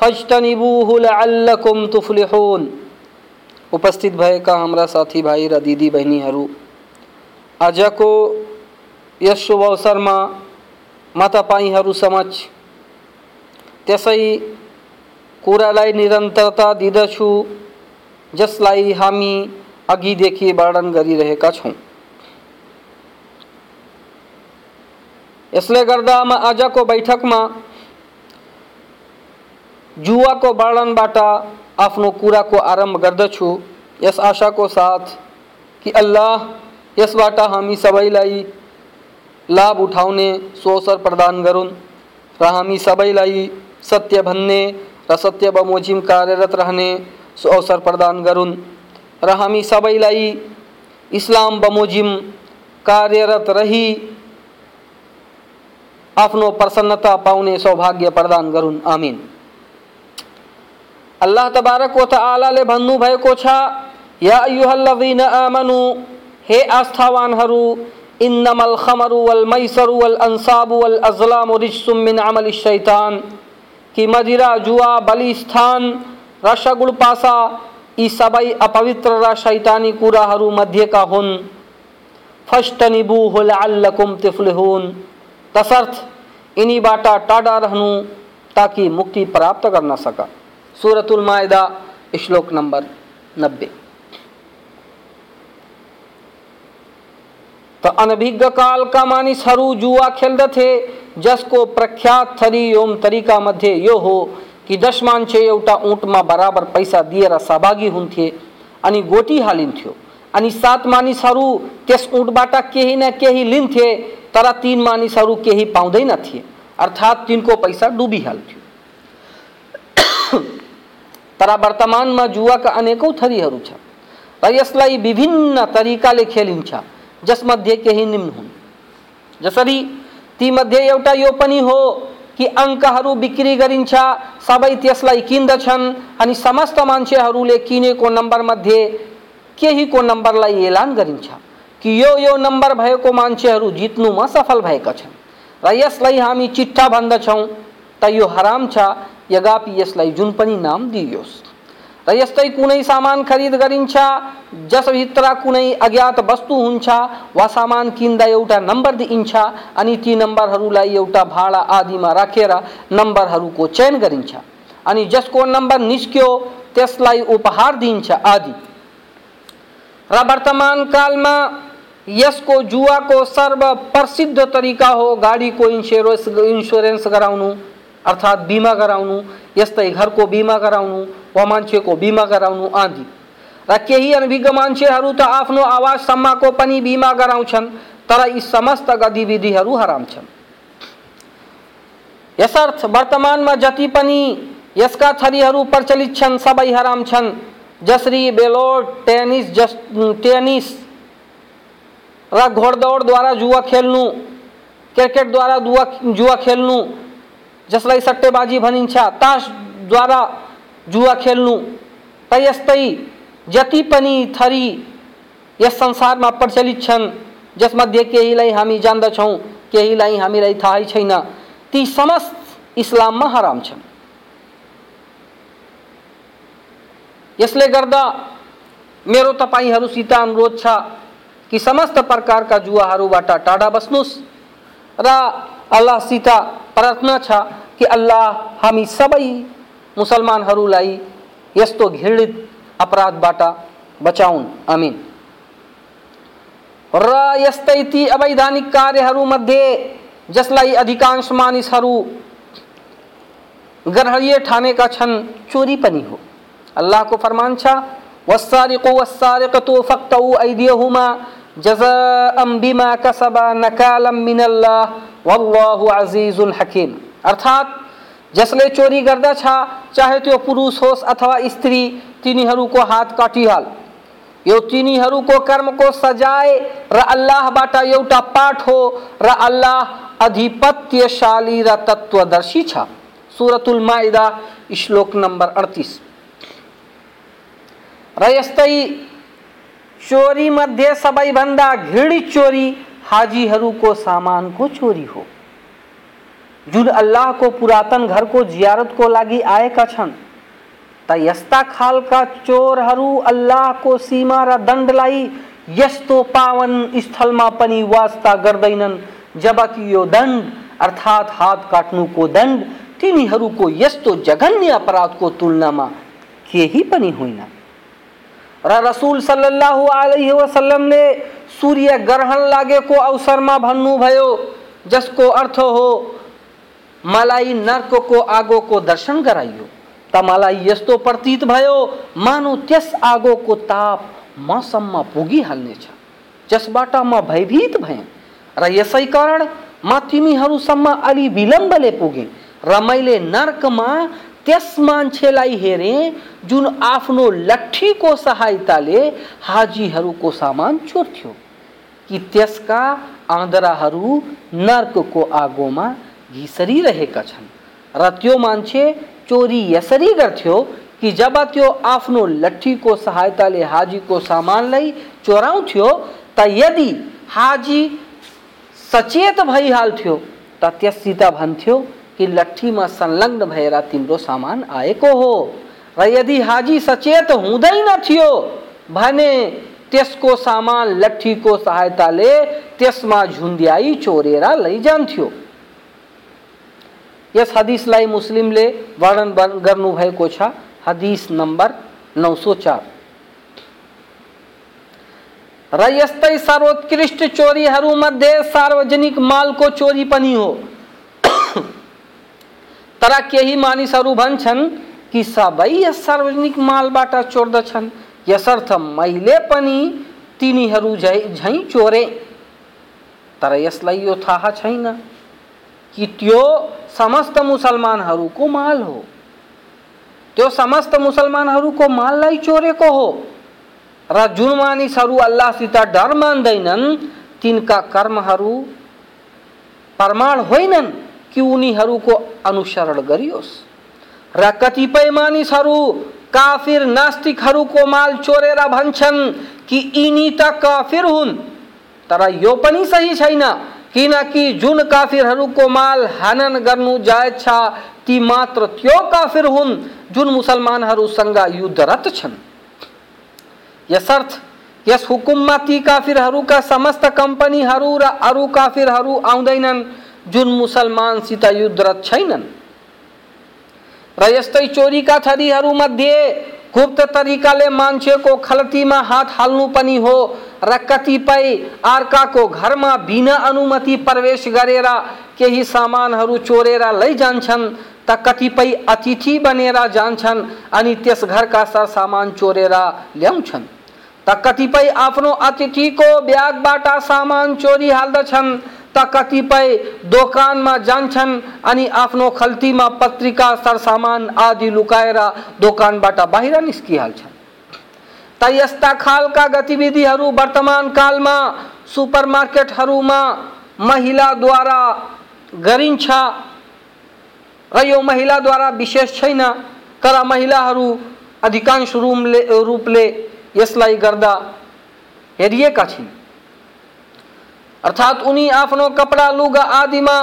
फजतनिबूह लअल्लकुम तुफलिहून उपस्थित भएका हाम्रा साथीभाइ र दिदी बहिनीहरू आजको यस शुभ अवसरमा म तपाईँहरू समक्ष त्यसै कुरालाई निरन्तरता दिँदछु जसलाई हामी अघिदेखि वर्णन गरिरहेका छौँ यसले गर्दा म आजको बैठकमा जुवाको वर्णनबाट आफ्नो कुराको आरंभ गर्दछु यस आशाको साथ कि अल्लाह यसबाट हामी सबैलाई लाभ उठाउने सो अवसर प्रदान गरून् र हामी सबैलाई सत्य भन्ने र सत्य बमोजिम कार्यरत रहने सो अवसर प्रदान गरून् र हामी सबैलाई इस्लाम बमोजिम कार्यरत रही, आफ्नो प्रसन्नता पाउने सौभाग्य प्रदान गरून्। आमिन। अल्लाह तबारक व तआलाले भन्नुभएको छ, या आमनु, हे आस्थावानहरू, इन्नमल खमरु वल मैसरु वल अंसाबु वल अजलामु रिज्सुम मिन अमल शैतान, कि मदिरा जुआ बलिस्थान र सगुल पासा यी अपवित्र र शैतानी कुराहरू मध्येका हुन्। फस्टनिबुहु लअल्लकुम तुफ्लिहुन। तसर्थ यिनीबाट टाढा रहनु ताकि मुक्ति प्राप्त गर्न सक। सूरतुल मायदा, श्लोक नंबर नब्बे। तो अनभिज्ञ काल का मानिसहरू जुवा खेल्दथे जसको प्रख्यात थरी एवं तरिका मध्ये यो हो कि दस मान्छे एउटा ऊँटमा बराबर पैसा दिएर सहभागी हुन्थे अनि गोटी हालिन्थ्यो। अनि सात मानिसहरू त्यस ऊँटबाट केही न केही लिन्थे, तर तिन मानिसहरू केही पाउँदैनथे। अर्थात् तिनको पैसा डुबिहाल्थ्यो। तर वर्तमानमा जुवाका अनेकौँ थरीहरू छ र यसलाई विभिन्न तरिकाले खेलिन्छ, जसमध्ये केही निम्न हुन्। जसरी तीमध्ये एउटा यो पनि हो कि अङ्कहरू बिक्री गरिन्छ, सबै त्यसलाई किन्दछन् अनि समस्त मान्छेहरूले किनेको नम्बरमध्ये केहीको नम्बरलाई एलान गरिन्छ कि यो यो नम्बर भएको मान्छेहरू जित्नुमा सफल भएका छन्। र यसलाई हामी चिट्ठा भन्दछौँ, त यो हराम छ यद्यपि यसलाई जुन पनि नाम दिइयोस्। र यस्तै कुनै सामान खरिद गरिन्छ जसभित्र कुनै अज्ञात वस्तु वा सामान किन्दा एउटा नम्बर दिइन्छ अनि ती नम्बरहरूलाई एउटा भाडा आदिमा राखेर नम्बरहरूको चयन गरिन्छ। अनि जसको नम्बर निस्क्यो, त्यसलाई उपहार दिइन्छ आदि। र वर्तमान कालमा यसको जुवाको सर्वप्रसिद्ध तरिका हो गाड़ी गाडीको इन्सुरेन्स गराउनु, अर्थात् बिमा गराउनु, यस्तै घरको बिमा गराउनु बिमा गराउनु आदि र केही अनभिज्ञ मान्छेहरू त आफ्नो आवाजसम्मको पनि बिमा गराउँछन्, तर यी समस्त गतिविधिहरू हराम छन् यसर्थ वर्तमानमा जति पनि यसका थरीहरू प्रचलित छन्, सबै हराम छन् जसरी बेलोड टेनिस, जस टेनिस र घोडदौडद्वारा जुवा खेल्नु, क्रिकेटद्वारा जुवा जुवा खेल्नु, जसलाई सट्टेबाजी भनिन्छ, तासद्वारा जुवा खेल्नु। त यस्तै जति पनि थरी, यस संसारमा प्रचलित छन् जसमध्ये केहीलाई हामी जान्दछौँ केहीलाई हामीलाई थाहै छैन। ती समस्त इस्लाममा हराम छन्। यसले गर्दा मेरो तपाईँहरूसित अनुरोध छ कि समस्त प्रकारका जुवाहरूबाट टाढा बस्नुहोस् र अल्लाहसित प्रार्थना छ कि अल्लाह हामी सबै मुसलमानहरूलाई यस्तो घृणित अपराधबाट बचाउन्। आमिन। र यस्तै ती अवैधानिक कार्यहरूमध्ये जसलाई अधिकांश मानिसहरू ग्रहणीय ठानेका छन्, चोरी पनि हो। अल्लाहको फरमान छ, वस्सारिकु वस्सारिकतु फक्तौ ऐदियहुमा कसबा नकालम मिनल्लाह, वल्लाहु अजीजुल हकीम। अर्थात जसले चोरी गर्दछ चाहे त्यो पुरुष होस् अथवा स्त्री तिनीहरूको हात काटिहाल। यो तिनीहरूको कर्मको सजाय र अल्लाहबाट एउटा पाठ हो, र अल्लाह अधिपत्यशाली र तत्वदर्शी छ। सुरतुल माइदा, श्लोक नम्बर अडतिस। र यस्तै चोरी मध्ये सबैभन्दा घृणित चोरी हाजीहरूको सामानको चोरी हो। जुन अल्लाहको पुरातन घरको जियारतको लागि आएका छन्। त यस्ता खालका अल्लाह को सीमा र दण्डलाई यस्तो पावन स्थलमा पनि वास्ता गर्दैनन्। जबकि यो दण्ड अर्थात् हात काट्नुको दण्ड तिनीहरूको यस्तो जघन्य अपराधको तुलनामा केही पनि होइन र रसुल सल्लल्लाहु अलैहि वसल्लमले सूर्य ग्रहण लागेको अवसरमा भन्नुभयो जसको अर्थ हो मलाई नर्क को आगो को दर्शन गराइयो। त मलाई यस्तो प्रतीत भयो, मानो त्यस आगोको ताप मसम्म पुगिहाल्नेछ। जसबाट म भयभीत भएँ र यसै कारण म तिमीहरूसम्म अलि विलम्बले पुगेँ र मैले नर्कमा त्यस मान्छेलाई हेरेँ, जुन आफ्नो लट्ठीको सहायताले हाजीहरूको सामान चोर्थ्यो। कि त्यसका आँधराहरू नर्कको आगोमा घिसरिरहेका छन्। र त्यो मान्छे चोरी यसरी गर्थ्यो कि जब त्यो आफ्नो लट्ठीको सहायताले हाजीको सामानलाई चोराउँथ्यो त यदि हाजी सचेत भइहाल्थ्यो त त्यससित भन्थ्यो कि लट्ठीमा संलग्न भएर तिम्रो सामान आएको हो। र यदि हाजी सचेत हुँदैन थियो, भने त्यसको सामान लट्ठीको सहायताले त्यसमा झुन्ड्याई चोरेर लैजान्थ्यो यस हदिसलाई मुस्लिमले वर्णन गर्नुभएको छ हदिस नम्बर नौ सौ चार। र यस्तै सर्वोत्कृष्ट चोरीहरूमध्ये सार्वजनिक मालको चोरी पनि हो। तर केही मानिसहरू भन्छन् कि सबै यस सार्वजनिक मालबाट चोर्दछन्। यसर्थ मैले पनि तिनीहरू झै झैँ चोरे। तर यसलाई यो थाहा छैन। कि त्यो समस्त मुसलमानहरूको माल हो। त्यो समस्त मुसलमान को माल मुसलमानहरूको माललाई चोरेको हो। र जुन मानिसहरू अल्लाहसित डर मान्दैनन्, तिनका कर्महरू प्रमाण होइनन् कि उनीहरूको अनुसरण गरियोस्। र कतिपय मानिसहरू काफिर नास्तिकहरूको माल चोरेर भन्छन् कि यिनी त काफिर हुन्, तर यो पनि सही छैन। किनकि जुन काफिरहरूको माल हनन गर्नु जायज़ छ, ती मात्र त्यो काफिर हुन्, जुन मुसलमानहरूसँग युद्धरत छन्। यसर्थ यस हुकुममा ती काफिरहरूका समस्त कम्पनीहरू र अरू काफिरहरू आउँदैनन्, जुन मुसलमानसित युद्धरत छैनन्। र यस्तै चोरीका थरीहरूमध्ये गुप्त तरिकाले मान्छेको खलतीमा हात हाल्नु पनि हो र कतिपय अर्काको घरमा बिना अनुमति प्रवेश गरेर, केही सामानहरू चोरेर लैजान्छन् त कतिपय अतिथि बनेर जान्छन्, अनि त्यस घरका सरसामान चोरेर ल्याउँछन्। त कतिपय आफ्नो अतिथिको ब्यागबाट सामान चोरी हाल्दछन् त कतिपय दोकानमा जान्छन्, अनि आफ्नो खल्तीमा पत्रिका, सरसामान आदि लुकाएर दोकानबाट बाहिर निस्किहाल्छन्। त यस्ता खालका गतिविधिहरू वर्तमान कालमा सुपर मार्केटहरूमा महिलाद्वारा गरिन्छ र यो महिलाद्वारा विशेष छैन, तर महिलाहरू अधिकांश रूपले रूपले यसलाई गर्दा हेरिएका छिन्। अर्थात् उनी आफ्नो कपडा, लुगा आदिमा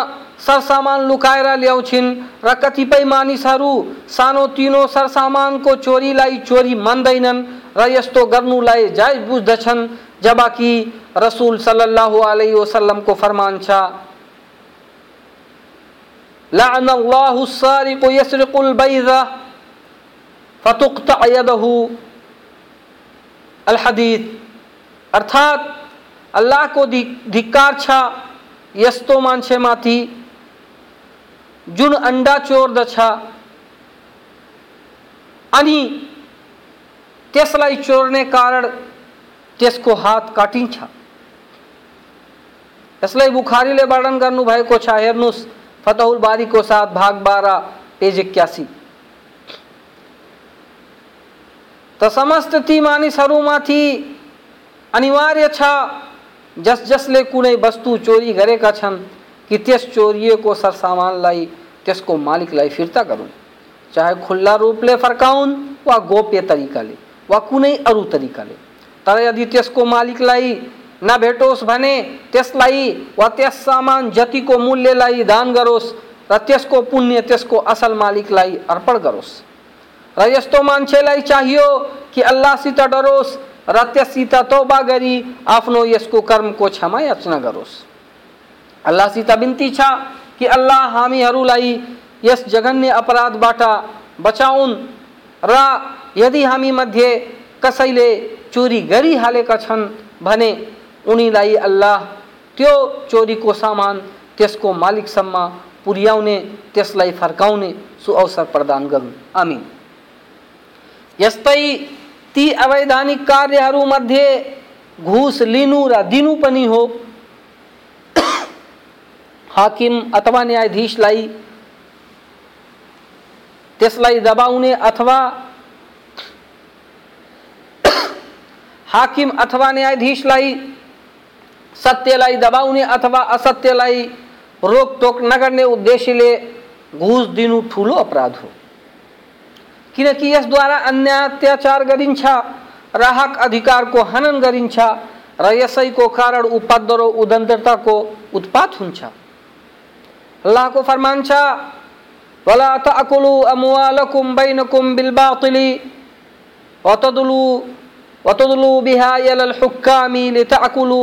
सरसामान लुकाएर ल्याउँछिन् र कतिपय मानिसहरू सानोतिनो सरसामानको चोरीलाई चोरी मान्दैनन् र यस्तो गर्नुलाई जायज़ बुझ्दछन्, जबकि रसुल सल्लल्लाहु अलैहि वसल्लमको फरमान छ अल्लाहु सारिकु यसरिकुल बैज़ फतुक्ता यदहु अल हदीस अर्थात अल्लाहको धिक्कार छ यस्तो मान्छेमाथि जुन अन्डा चोर्दछ अनि त्यसलाई चोर्ने कारण त्यसको हात काटिन्छ। इसलिए बुखारीले वर्णन करनु भाई को हेर्नुहोस्, फतहुल बारी को साथ भाग बारह पेज इक्यासी त समस्त ती मानिसहरूमाथि अनिवार्य छ, जस जसले कुनै वस्तु चोरी गरेका छन् कि त्यस चोरिएको सरसामानलाई त्यसको मालिकलाई फिर्ता गरून्। चाहे खुला रूप रूपले फर्काउन् वा गोप्य तरिकाले वा कुनै अरू तरिकाले। तर यदि त्यसको मालिकलाई नभेटोस् भने त्यसलाई वा त्यस सामान जतिको मूल्यलाई दान गरोस् र त्यसको पुण्य त्यसको असल मालिकलाई अर्पण गरोस्। र यस्तो मान्छेलाई चाहियो कि अल्लाहसित डरोस् र त्यससित तौबा गरी आफ्नो यसको कर्मको क्षमा याचना गरोस्। अल्लाहसित बिन्ती छ कि अल्लाह हामीहरूलाई यस जघन्य अपराधबाट बचाउन् र यदि हामी मध्ये कसैले चोरी गरिहालेका छन् भने उनीलाई अल्लाह त्यो चोरीको सामान त्यसको मालिकसम्म पुर्याउने, त्यसलाई फर्काउने सुअवसर प्रदान गरून्। आमिन। यस्तै ती अवैधानिक कार्यहरूमध्ये घुस, लिनु र दिनु पनि हो। हाकिम अथवा न्यायाधीशलाई त्यसलाई दबाउने अथवा हाकिम अथवा न्यायाधीशलाई सत्यलाई दबाउने अथवा असत्यलाई रोकटोक नगर्ने उद्देश्यले घुस दिनु ठुलो अपराध हो। किनकि यसद्वारा अन्य अत्याचार गरिन्छ र हक अधिकारको हनन गरिन्छ र यसैको कारण उपद्रो उदन्तताको उत्पात हुन्छ। अल्लाहको फरमान छ वला अमवालकुम बैनकुम बिलबातिली वतदलु वतदलु बिहा इलल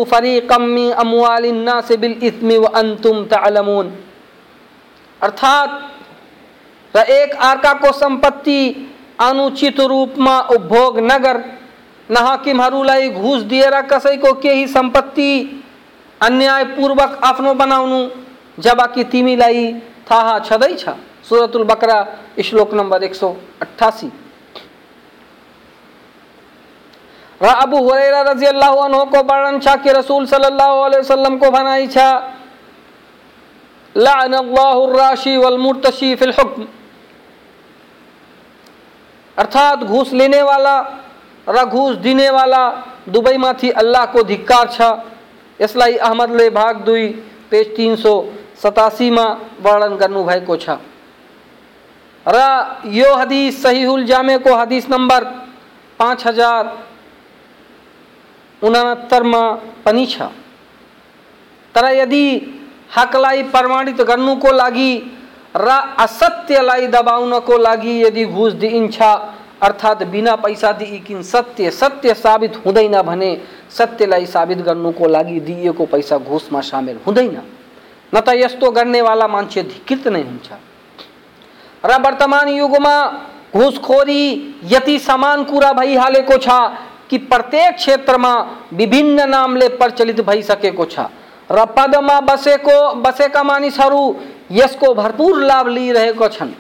फरीकम मिन अमवालिन नास बिल व अंतुम तअलमून अर्थात एक अर्काको संपत्ति अनुचित रूप में उपभोग नगर न हाकिमहरूलाई घुस दिएर कसैको केही संपत्ति अन्यायपूर्वक आफ्नो बनाउनु जबकि तिमीलाई थाहा छँदैछ सुरतुल बकरा श्लोक नंबर एक सौ अट्ठासी। अबू हुरैरा रज़ी अल्लाह अन्हो को वर्णन छ कि रसूल सल्लल्लाहु अलैहि वसल्लम को भनाई छ अल्लाहु राशि वल मुर्तशी फिल हुक्म। अर्थात घूस लेने वाला, र घूस दिने वाला दुबईमाथि अल्लाहको धिक्कार छ। यसलाई अहमदले भाग दुई, पेज तिन सौ सतासीमा वर्णन गर्नुभएको छ र यो हदिस सहीहुल जामेको हदिस नम्बर पाँच हज़ार उनात्तरमा पनि छ तर यदि हकलाई प्रमाणित गर्नुको लागि, र असत्यलाई दबाउनको लागि यदि घुस दिइन्छ, अर्थात् बिना पैसा दिइकिन सत्य सत्य साबित हुँदैन भने सत्यलाई साबित गर्नुको लागि दिइएको पैसा घुसमा सामेल हुँदैन। न त यस्तो गर्नेवाला मान्छे धिकृत नै हुन्छ। र वर्तमान युगमा घुसखोरी यति समान कुरा भइहालेको छ कि प्रत्येक क्षेत्रमा विभिन्न नामले प्रचलित भइसकेको छ। र पदमा बसेको, बसेका मानिसहरू यसको भरपूर लाभ लिइरहेको छन्।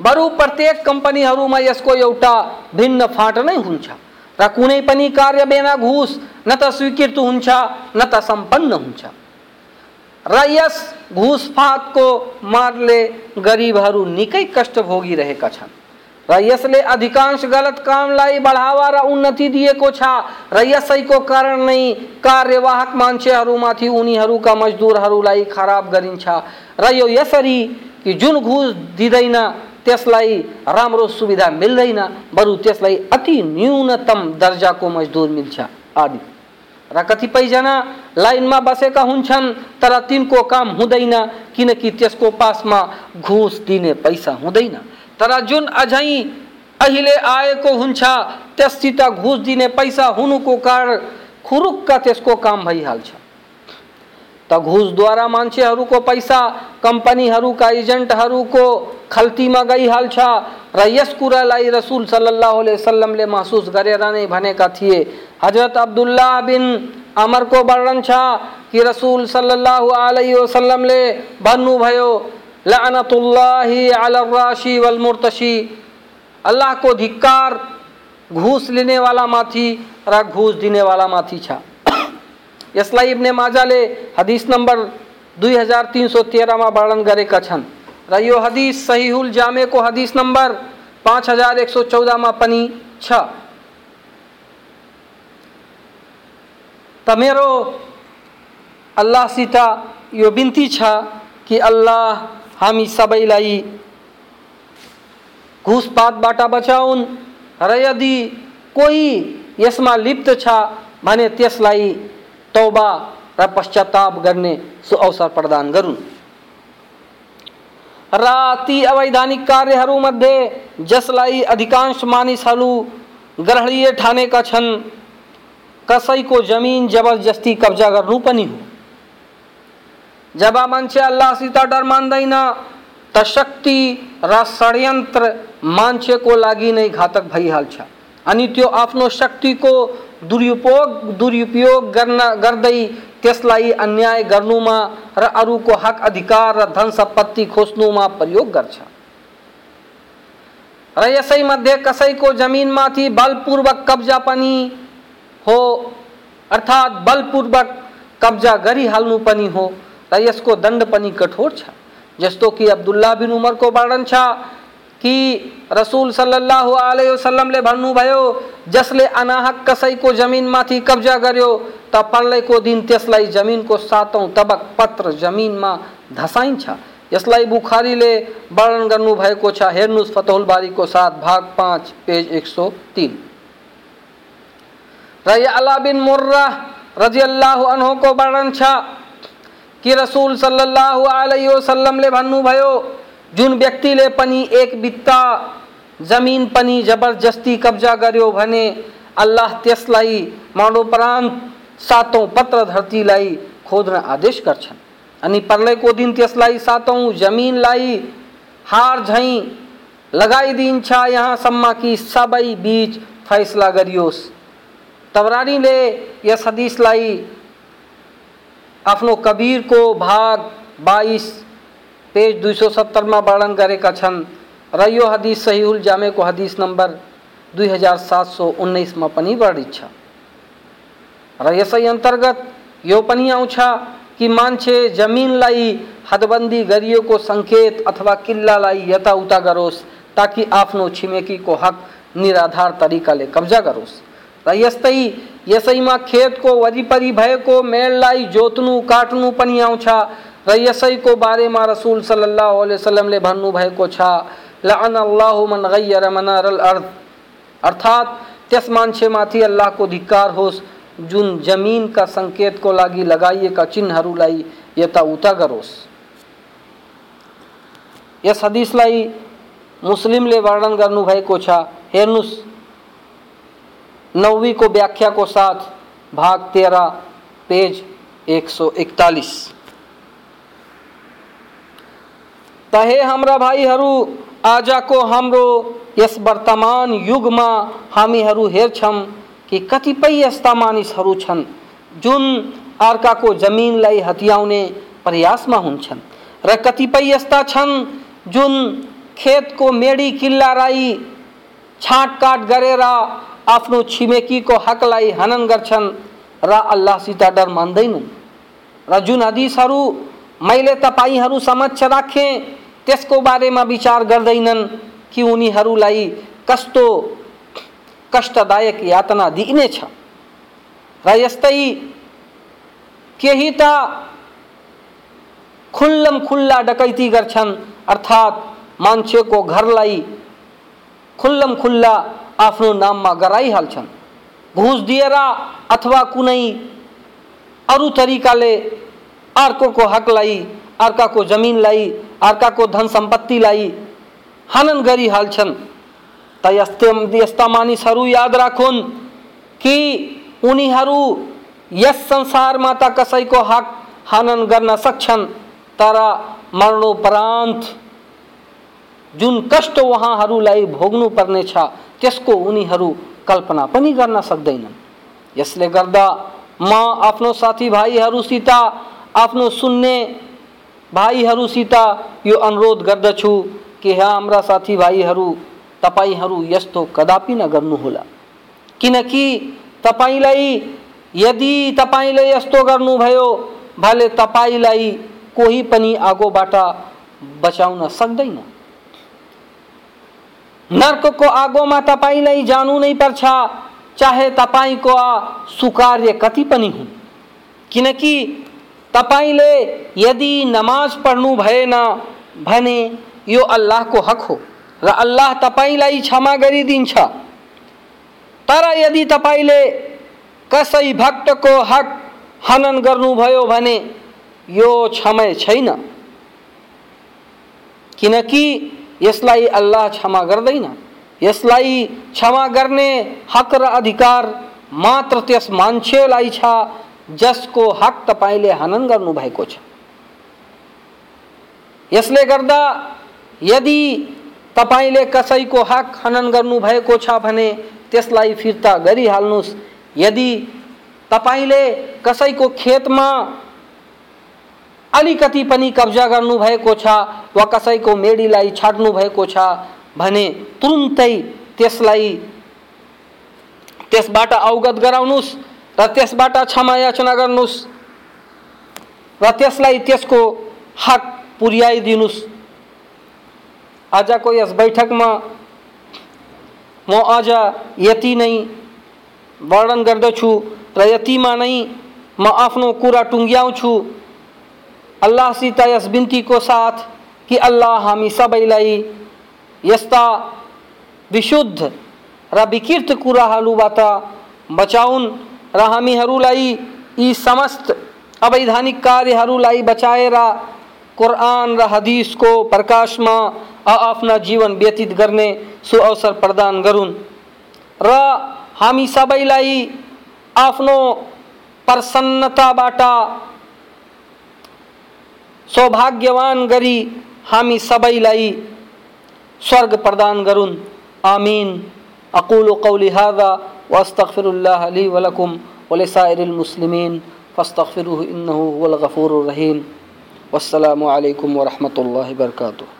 बरु प्रत्येक कम्पनीहरूमा यसको एउटा भिन्न फाँट नै हुन्छ र कुनै पनि कार्य बिना घुस न त स्वीकृत हुन्छ, न त सम्पन्न हुन्छ। र यस घुसफातको मारले गरिबहरू निकै कष्ट भोगिरहेका छन्। र यसले अधिकांश गलत कामलाई बढावा र उन्नति दिएको छ। र यसैको कारण नै कार्यवाहक मान्छेहरूमाथि उनीहरूका मजदुरहरूलाई खराब गरिन्छ। र यो यसरी कि जुन घुस दिँदैन, त्यसलाई राम्रो सुविधा मिल्दैन, बरु त्यसलाई अति न्यूनतम दर्जाको मजदुर मिल्छ। आदि। र कतिपयजना लाइनमा बसेका हुन्छन्, तर तिनको काम हुँदैन, किनकि त्यसको पासमा घुस दिने पैसा हुँदैन। तर जुन अझै अहिले आएको हुन्छ, त्यससित घुस दिने पैसा हुनुको कारण खुरुक्क त्यसको काम भइहाल्छ। त घुसद्वारा मान्छेहरूको पैसा कम्पनीहरूका एजेन्टहरूको खल्तीमा गइहाल्छ र यस कुरालाई रसुल सल्लाह वसल्लमले महसुस गरेर नै भनेका थिए हज़रत अब्दुल्ला बिन अमरको वर्णन छ कि रसुल सल्लाह वसल्लमले भन्नुभयो लानतुल्लाहि अला राशि मुर्तशी। अल्लाहको धिक्कार, घुस लिने वाला माथि र घुस दिने वाला माथि छ। यसलाई इब्ने माजाले हदीस नंबर दुई हज़ार तीन सौ तेरहमा वर्णन गरेका छन्। र यो हदिस सहिहुल जामेको हदिस नम्बर पाँच हज़ार एक सौ चौधमा पनि मेरो अल्लाहसित यो बिन्ती छ कि अल्लाह हामी सबैलाई घुसपातबाट बचाउन्। र यदि कोही यसमा लिप्त छ भने त्यसलाई तौबा र पश्चाताप गर्ने सो अवसर प्रदान गरून्। र ती अवैधानिक कार्यहरूमध्ये जसलाई अधिकांश मानिसहरू ग्रहणीय ठानेका छन् कसैको ज़मीन जबरजस्ती कब्जा गर्नु पनि हो। जब मान्छे अल्लाहसित डर मान्दैन त शक्ति र षड्यन्त्र मान्छेको लागि नै घातक भइहाल्छ अनि त्यो आफ्नो शक्तिको दुरुपयोग दुरुपयोग गर्न गर्दै त्यसलाई अन्याय गर्नुमा, र अरूको हक अधिकार, र धन संपत्ति खोज्नुमा प्रयोग गर्छ र यसैमध्ये कसैको जमिनमाथि बलपूर्वक कब्जा पनि हो, अर्थात् बलपूर्वक कब्जा गरिहाल्नु पनि हो र यसको दण्ड पनि कठोर छ। जस्तो कि अब्दुल्ला बिन उमरको वर्णन छ कि रसूल सल्लल्लाहु अलैहि वसल्लमले भन्नुभयो, जसले अनाहक कसैको जमिनमाथि कब्जा गर्यो, त पर्लेको दिन त्यसलाई जमिनको सातौँ तबक पत्र जमिनमा धसाइन्छ। यसलाई बुखारीले वर्णन गर्नुभएको छ। हेर्नुहोस्, फतहुल बारीको साथ भाग पाँच, पेज एक सौ तिन। र अला बिन मुर्रा रज़ी अल्लाह अनहोको वर्णन छ कि रसूल सल्लल्लाहु अलैहि वसल्लमले भन्नुभयो जुन व्यक्तिले पनि एक बित्ता जमिन पनि जबरजस्ती कब्जा गर्यो भने अल्लाह त्यसलाई मरणोपरान्त सातौँ पत्र धरतीलाई खोज्न आदेश गर्छन् अनि प्रलयको दिन त्यसलाई सातौँ जमिनलाई हार झैँ लगाइदिन्छ यहाँसम्म कि सबै बिच फैसला गरियोस् तबरानीले यस हदिसलाई आफ्नो कबीरको भाग बाइस पेज दुई सौ सत्तरमा वर्णन गरेका छन्। र यो हदिस सहिउल जामेको हदिस नम्बर दुई हज़ार सात सौ उन्नाइसमा पनि वर्णित छ। अंतर्गत यो पनि आउँछ कि मान्छे जमिनलाई हदबन्दी गरिएको सङ्केत अथवा किल्लालाई यताउता गरोस् ताकि आफ्नो छिमेकीको हक निराधार तरिकाले कब्जा गरोस्। र यस्तै यसैमा खेतको वरिपरि भएको मेललाई को बारे पनि रसूल र यसैको बारेमा रसुल सल्लाह वसलमले भन्नुभएको छ लन अल्लाह मन गैर मनार अर्थ अर्थात्, त्यस मान्छेमाथि अल्लाहको धिक्कार होस्, जुन जमिनका सङ्केतको लागि लगाइएका चिन्हहरूलाई यताउता गरोस् यस हदिसलाई मुस्लिमले वर्णन गर्नुभएको छ। हेर्नुहोस् नौवीको व्याख्याको साथ, भाग तेह्र पेज एक सौ एकतालिस तहे हाम्रा भाइहरू आजको हाम्रो यस वर्तमान युग युगमा हामीहरू हेर्छौँ कि कतिपय यस्ता मानिसहरू छन्, जुन अर्काको जमिनलाई हत्याउने प्रयासमा हुन्छन्, र कतिपय यस्ता छन्, जुन खेतको मेडी किल्लालाई छाँटकाट गरेर आफ्नो छिमेकीको हकलाई हनन गर्छन् र अल्लाहसित डर मान्दैनन्। र जुन हदिसहरू मैले तपाईँहरू समक्ष राखेँ, त्यसको बारेमा विचार गर्दैनन् कि उनीहरूलाई कस्तो कष्टदायक यातना दिइनेछ र यस्तै केही त खुल्लम खुल्ला डकैती गर्छन्, अर्थात् मान्छेको घरलाई खुल्लम खुल्ला आफ्नो नाममा गराइहाल्छन्। घुस दिएर अथवा कुनै अरू तरिकाले अर्कोको हकलाई, अर्काको जमिनलाई, अर्काको धन सम्पत्तिलाई हनन गरिहाल्छन्। त यस्तो यस्ता मानिसहरू याद राखुन् कि उनीहरू यस संसारमा त कसैको हक हनन गर्न सक्छन्, तर मरणोपरान्त जुन कष्ट उहाँहरूलाई भोग्नु पर्नेछ त्यसको उनीहरू कल्पना पनि गर्न सक्दैनन्। यसले गर्दा म आफ्नो साथीभाइहरूसित आफ्नो सुन्ने भाइहरूसित यो अनुरोध गर्दछु कि हाम्रा साथीभाइहरू तपाईँहरू यस्तो कदापि नगर्नुहोला। किनकि तपाईँलाई यदि तपाईँले यस्तो गर्नुभयो भले तपाईँलाई कोही पनि आगोबाट बचाउन सक्दैन। नर्कको आगोमा तपाईँलाई जानु नै पर्छ, चाहे तपाईँको सुकार्य कति पनि हुन्। किनकि तपाईँले यदि नमाज़ पढ्नु भएन भने यो अल्लाहको हक हो र अल्लाह तपाईँलाई क्षमा गरिदिन्छ। तर यदि तपाईँले कसै भक्तको हक हनन गर्नुभयो भने यो क्षमा छैन। किनकि यसलाई अल्लाह क्षमा गर्दैन। यसलाई क्षमा गर्ने हक र अधिकार मात्र त्यस मान्छेलाई छ जसको हक तपाईँले हनन गर्नुभएको छ। यसले गर्दा यदि तपाईँले कसैको हक हनन गर्नुभएको छ भने त्यसलाई फिर्ता गरिहाल्नुहोस्। यदि तपाईँले कसैको खेतमा अलिकति पनि कब्जा गर्नुभएको छ वा कसैको मेडीलाई भएको छ भने तुरुन्तै त्यसलाई त्यसबाट अवगत गराउनुहोस् र त्यसबाट क्षमा याचना गर्नुहोस् र त्यसलाई त्यसको हक पुर्याइदिनुहोस्। आजको यस बैठकमा म आज यति नै वर्णन गर्दछु र यतिमा नै म आफ्नो कुरा टुङ्ग्याउँछु। अल्लाहसित यस बिन्तीको साथ कि अल्लाह हामी सबैलाई यस्ता विशुद्ध र कुराहरूबाट बचाउन् र हामीहरूलाई समस्त अवैधानिक कार्यहरूलाई बचाएर कुरान र हदिसको प्रकाशमा आफ्ना जीवन व्यतीत गर्ने सुअवसर प्रदान गरून् र हामी सबैलाई आफ्नो प्रसन्नताबाट सौभाग्यवान गरी हामी सबैलाई स्वर्ग प्रदान गरून्। आमीन। अकुल कौली हादा वस्तफ़िरुल्लाह वलकुम वलसाइरिल फ़स्तफ़िर हुवल गफ़ूरुर रहीम। वालकम वरहमतुल्लाहि वबरकातुहू